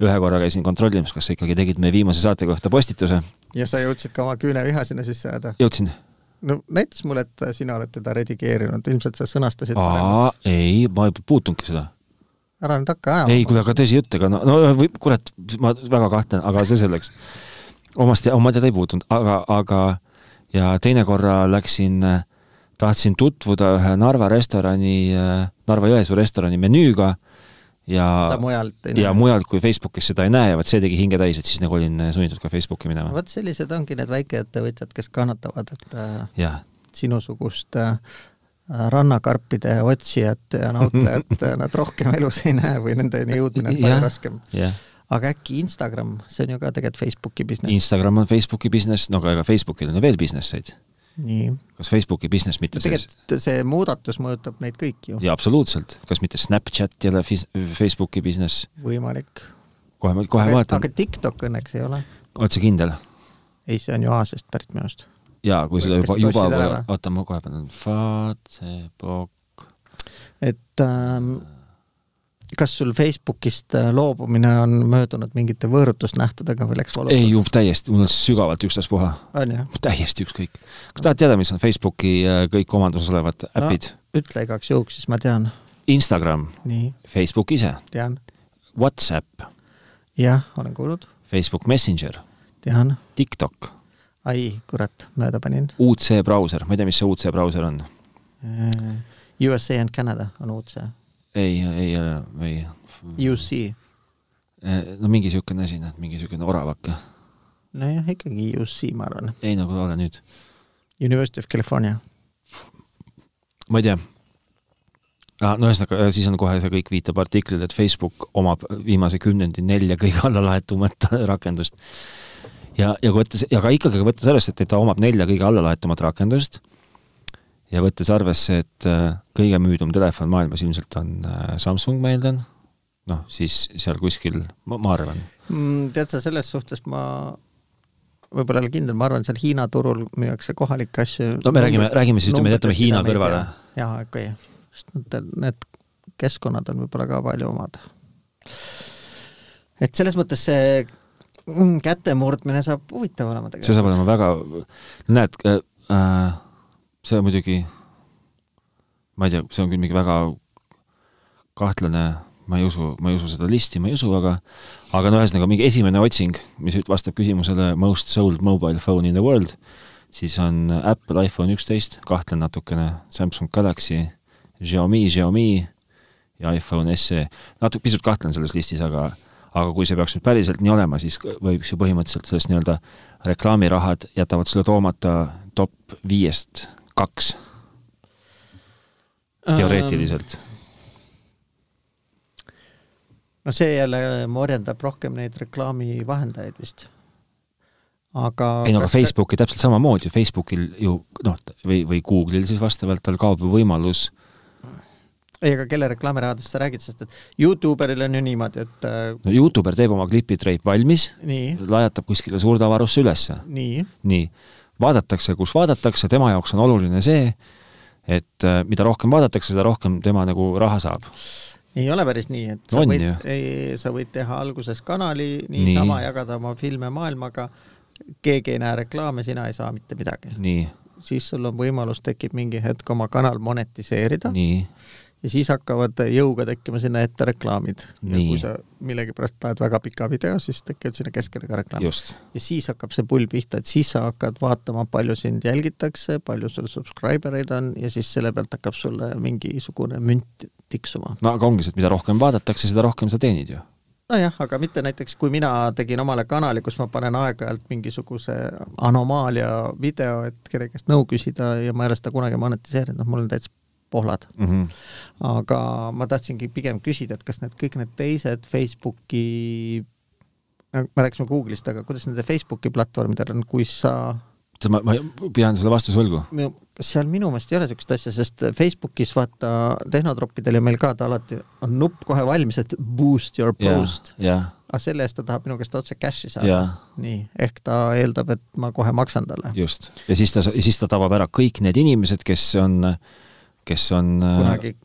ühe korra käisin kontrollimas, kas sa ikkagi tegid meie viimase saate kohta postituse. ja sa jõudsid ka oma küüneviha sinna sisse ajada? jõudsin no näitas mulle, et sina oled teda redigeerinud, ilmselt sa sõnastasid Aa, ei, ma ei puutunudki seda ära nüüd hakka ajama. ei, kuule, aga tõsi jutt, ega no, no või kurat, ma väga kahtlen, aga see selleks. omast, oma teada ei puutunud, aga, aga ja teine korra läksin, tahtsin tutvuda ühe Narva restorani, Narva-Jõesuu restorani menüüga ja, mujalt ja mujalt kui Facebookis seda ei näe ja vot see tegi hinge täis, et siis nagu olin sunnitud ka Facebooki minema. vot sellised ongi need väikeettevõtjad, kes kannatavad, et äh, ja. sinusugust äh, rannakarpide otsijat ja nautajat nad rohkem elus ei näe või nendeni jõudmine on palju raskem yeah. aga äkki Instagram, see on ju ka tegelikult Facebooki business? Instagram on Facebooki business, no aga ega Facebookil on ju veel business eid. nii. kas Facebooki business mitte tegelikult see... muudatus mõjutab neid kõiki ju. jaa, absoluutselt. kas mitte Snapchat ei ole Facebooki business? võimalik. kohe, kohe vaatan. aga TikTok õnneks ei ole. oled sa kindel? ei, see on ju Aasiast pärit minu arust jaa, kui seda juba, juba pole, oota, ma kohe panen Facebook. et ähm, kas sul Facebookist äh, loobumine on möödunud mingite võõrutusnähtudega või läks valutab? ei, täiesti, mul on sügavalt ükstaspuha. täiesti ükskõik. kas tahad teada, mis on Facebooki äh, kõik omanduses olevad äpid no,? ütle igaks juhuks, siis ma tean. Instagram. Facebook ise. tean. Whatsapp. jah, olen kuulnud. Facebook Messenger. tean. TikTok ai, kurat, mööda panin. UC brauser, ma ei tea, mis see UC brauser on. Äh, USA and Canada on UC. ei, ei ole, ei. UC. Äh, no mingi niisugune asi, noh, mingi niisugune oravake. nojah, ikkagi UC, ma arvan. ei, nagu ole nüüd. University of California. ma ei tea ah,. no ühesõnaga, siis on kohe see kõik viitab artiklile, et Facebook omab viimase kümnendi nelja kõige allalaetumat rakendust ja, ja kui võttes, ja ka ikkagi võttes arvesse, et ta omab nelja kõige allalaetumat rakendust ja võttes arvesse, et äh, kõige müüdum telefon maailmas ilmselt on äh, Samsung, ma eeldan, noh, siis seal kuskil, ma, ma arvan mm,. tead sa, selles suhtes ma võib-olla ei ole kindel, ma arvan, seal Hiina turul müüakse kohalikke asju. no me räägime, räägime siis, ütleme, jätame Hiina kõrvale. jaa, okei okay., sest need, need keskkonnad on võib-olla ka palju omad. et selles mõttes see mm, kätemurdmine saab huvitav olema tegelikult. see saab olema väga, näed äh,, äh, see muidugi, ma ei tea, see on küll mingi väga kahtlane, ma ei usu, ma ei usu seda listi, ma ei usu, aga aga no ühesõnaga mingi esimene otsing, mis vastab küsimusele most sold mobile phone in the world, siis on Apple iPhone üksteist, kahtlen natukene, Samsung Galaxy, Xiaomi, Xiaomi ja iPhone SE. natuke, pisut kahtlen selles listis, aga aga kui see peaks nüüd päriselt nii olema, siis võiks ju põhimõtteliselt sellest nii-öelda reklaamirahad jätavad sulle toomata top viiest kaks. Teoreetiliselt. ähm no see jälle morjendab rohkem neid reklaamivahendajaid vist. aga ei no aga Facebooki täpselt samamoodi, Facebookil ju noh, või, või Google'il siis vastavalt tal kaob ju võimalus ei, aga kelle reklaamirahadest sa räägid, sest et Youtuberil on ju niimoodi, et äh, no Youtuber teeb oma klipitreip valmis, lajatab kuskile suurde avarusse ülesse. nii, nii., vaadatakse, kus vaadatakse, tema jaoks on oluline see, et äh, mida rohkem vaadatakse, seda rohkem tema nagu raha saab ei ole päris nii, et sa on võid, sa võid teha alguses kanali, niisama nii. jagada oma filme maailmaga, keegi ei näe reklaame, sina ei saa mitte midagi. siis sul on võimalus, tekib mingi hetk oma kanal monetiseerida. nii ja siis hakkavad jõuga tekkima sinna ette reklaamid. ja kui sa millegipärast tahad väga pika video, siis tekivad sinna keskele ka reklaamid. ja siis hakkab see pull pihta, et siis sa hakkad vaatama, palju sind jälgitakse, palju sul subscriber eid on ja siis selle pealt hakkab sulle mingisugune münt tiksuma. no aga ongi see, et mida rohkem vaadatakse, seda rohkem sa teenid ju nojah, aga mitte näiteks, kui mina tegin omale kanali, kus ma panen aeg-ajalt mingisuguse anomaalia video, et kellegi käest nõu küsida ja ma ei ole seda kunagi monetiseerinud, noh, mul on täitsa pohlad mm. -hmm. aga ma tahtsingi pigem küsida, et kas need kõik need teised Facebooki, me rääkisime Google'ist, aga kuidas nende Facebooki platvormidel on, kui sa ma, ma pean sulle vastuse võlgu. seal minu meelest ei ole niisugust asja, sest Facebookis vaata tehnotroppidel ja meil ka ta alati on nupp kohe valmis, et boost your post yeah,. Yeah. aga selle eest ta tahab minu käest otse cash'i saada yeah.. nii, ehk ta eeldab, et ma kohe maksan talle. just, ja siis ta, siis ta tabab ära kõik need inimesed, kes on äh, kes on äh, kunagi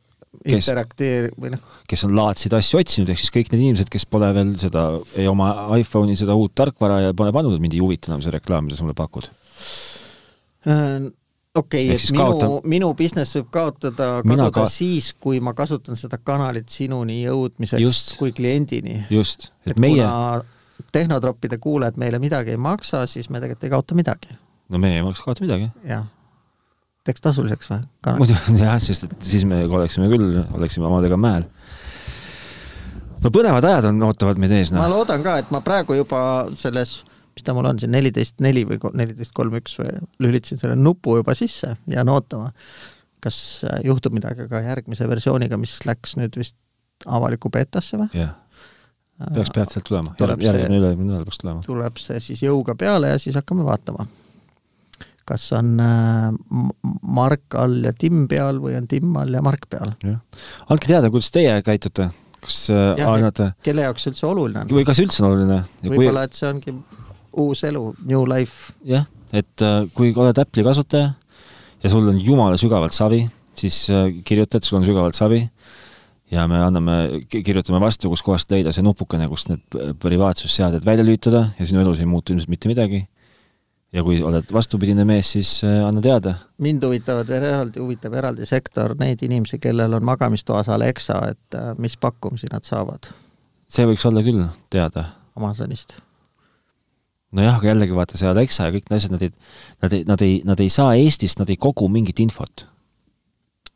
kes, interakteeri- või noh. kes on laadseid asju otsinud, ehk siis kõik need inimesed, kes pole veel seda, ei oma iPhone'i seda uut tarkvara ja pole pannud, mind ei huvita enam see reklaam, mida sa mulle pakud äh,. okei okay,, et minu kaotan..., minu business võib kaotada, kaduda ka... siis, kui ma kasutan seda kanalit sinuni jõudmiseks just, kui kliendini. just, et, et meie tehnotroppide kuulajad meile midagi ei maksa, siis me tegelikult ei kaota midagi. no meie ei maksa kaota midagi. jah teeks tasuliseks või? muidu jah, sest et siis me oleksime küll, oleksime omadega mäel. no põnevad ajad on, ootavad meid ees. ma noh. loodan ka, et ma praegu juba selles, mis ta mul on siin, neliteist neli või neliteist kolm üks või lülitasin selle nupu juba sisse, jään ootama. kas juhtub midagi ka järgmise versiooniga, mis läks nüüd vist avalikku beetasse või? jah peaks peatselt tulema, järgmine üle-eelmine nädal peaks tulema. tuleb see siis jõuga peale ja siis hakkame vaatama kas on äh, Mark all ja Tim peal või on Tim all ja Mark peal. andke teada, kuidas teie käitute, kas äh, annate kelle jaoks üldse oluline on? või kas üldse on oluline? võib-olla, et see ongi uus elu, new life. jah, et äh, kui oled Apple'i kasutaja ja sul on jumala sügavalt savi, siis kirjuta, et sul on sügavalt savi ja me anname, kirjutame vastu, kuskohast leida see nupukene, kust need privaatsusseaded välja lülitada ja sinu elus ei muutu ilmselt mitte midagi ja kui oled vastupidine mees, siis äh, anna teada. mind huvitavad veel eraldi, huvitab eraldi sektor neid inimesi, kellel on magamistoas Alexa, et äh, mis pakkumisi nad saavad? see võiks olla küll teada. Amazonist. nojah, aga jällegi vaata, see Alexa ja kõik need asjad, nad ei, nad ei, nad ei, nad ei saa Eestist, nad ei kogu mingit infot.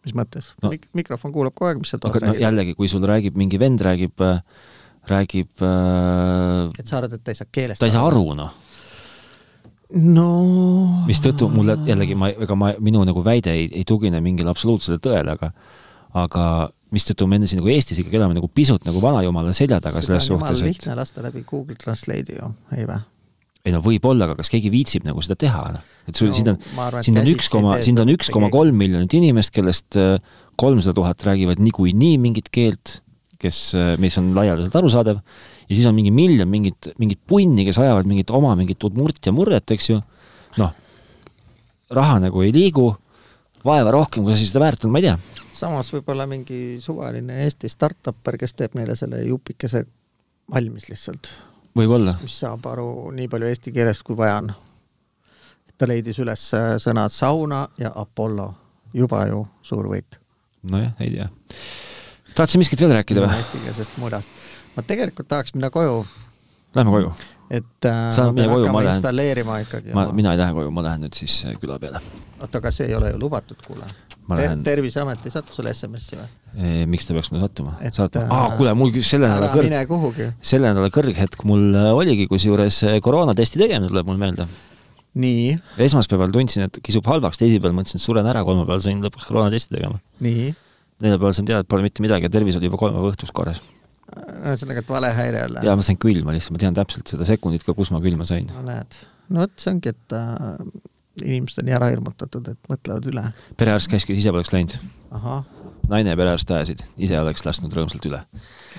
mis mõttes no,? Mik-, mikrofon kuulab kogu aeg, mis sa toas no, räägid. jällegi, kui sul räägib mingi vend, räägib, äh, räägib et sa arvad, et ta ei saa keelest ta ei saa aru, noh no mistõttu mulle jällegi ma, ega ma, minu nagu väide ei, ei tugine mingile absoluutsele tõele, aga aga mistõttu me enne siin nagu Eestis ikkagi elame nagu pisut nagu vanajumala selja taga selles suhtes, et lihtne lasta läbi Google Translate'i ju, ei vä? ei no võib-olla, aga kas keegi viitsib nagu seda teha, noh. et sul no,, sind on, sind on üks koma, sind on üks koma kolm miljonit inimest, kellest äh, kolmsada tuhat räägivad niikuinii mingit keelt, kes, äh, mis on laialdaselt arusaadav, ja siis on mingi miljon mingit, mingit punni, kes ajavad mingit oma mingit udmurt ja murret, eks ju, noh, raha nagu ei liigu, vaeva rohkem, kui see seda väärt on, ma ei tea. samas võib-olla mingi suvaline Eesti startupper, kes teeb neile selle jupikese valmis lihtsalt. võib-olla. mis saab aru nii palju eesti keelest, kui vaja on. ta leidis üles sõnad sauna ja Apollo, juba ju suur võit. nojah, ei tea. Tahtsid miskit veel rääkida või? eestikeelsest mudast. ma tegelikult tahaks minna koju. Lähme koju. et äh, Saad ma pean hakkama installeerima ikkagi. ma, mina ei lähe koju, ma lähen nüüd siis äh, küla peale. oota, aga see ei ole ju lubatud, kuule Lähen... Terviseamet ei sattu sulle SMS-i või? miks ta peaks mulle sattuma? saatma? aa, äh, kuule, mul selle nädala kõrg, selle nädala kõrghetk mul äh, oligi, kusjuures koroonatesti tegemine tuleb mul meelde. nii? esmaspäeval tundsin, et kisub halvaks, teisipäeval mõtlesin, et suren ära, kolmapäeval sain lõpuks koroonatesti tegema. nii? Neljapäeval sain teada, et pole mitte midagi ja tervis oli juba kolmapäeva õhtus korras. ühesõnaga, et valehäire jälle? jaa, ma sain külma lihtsalt, ma tean täpselt seda sekundit ka, kus ma külma sain. no näed, no vot, see ongi, et äh, inimesed on nii ära hirmutatud, et mõtlevad üle. perearst käis, ise poleks läinud. naine ja perearst ajasid, ise oleks lasknud rõõmsalt üle.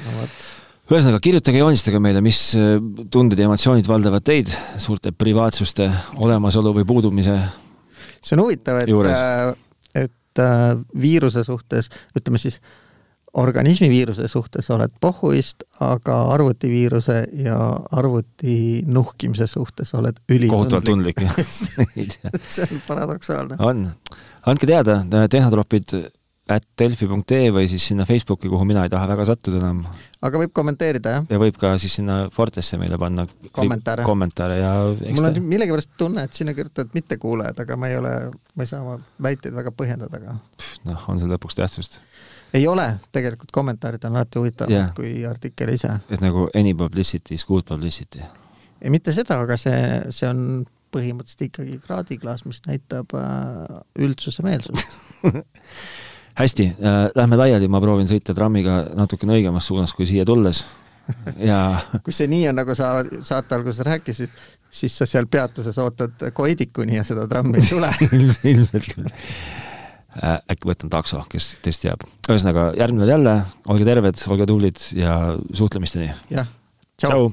no vot. ühesõnaga, kirjutage, joonistage meile, mis äh, tunded ja emotsioonid valdavad teid suurte privaatsuste olemasolu või puudumise see on huvitav, et, äh, et äh, viiruse suhtes, ütleme siis, organismiviiruse suhtes oled pohhuist, aga arvutiviiruse ja arvuti nuhkimise suhtes oled ülitundlik. kohutavalt tundlik, see on paradoksaalne. on. andke teada, tehnotropid at delfi.ee või siis sinna Facebooki, kuhu mina ei taha väga sattuda enam. aga võib kommenteerida, jah? ja võib ka siis sinna Fortesse meile panna kommentaare, kommentaare ja mul on millegipärast tunne, et sinna kirjutavad mittekuulajad, aga ma ei ole, ma ei saa oma väiteid väga põhjendada ka. noh, on seal lõpuks tähtsust? ei ole, tegelikult kommentaarid on alati huvitavamad yeah. kui artikkel ise. et nagu any publicity is good publicity? ei, mitte seda, aga see, see on põhimõtteliselt ikkagi kraadiklaas, mis näitab äh, üldsuse meelsust hästi äh,, lähme laiali, ma proovin sõita trammiga natukene õigemas suunas kui siia tulles ja kui see nii on, nagu sa saate alguses rääkisid, siis sa seal peatuses ootad Koidikuni ja seda trammi ei tule ilmselt küll äh,. äkki võtan takso, kes teist teab. ühesõnaga, järgmine jälle, olge terved, olge tublid ja suhtlemisteni. jah, tšau, tšau..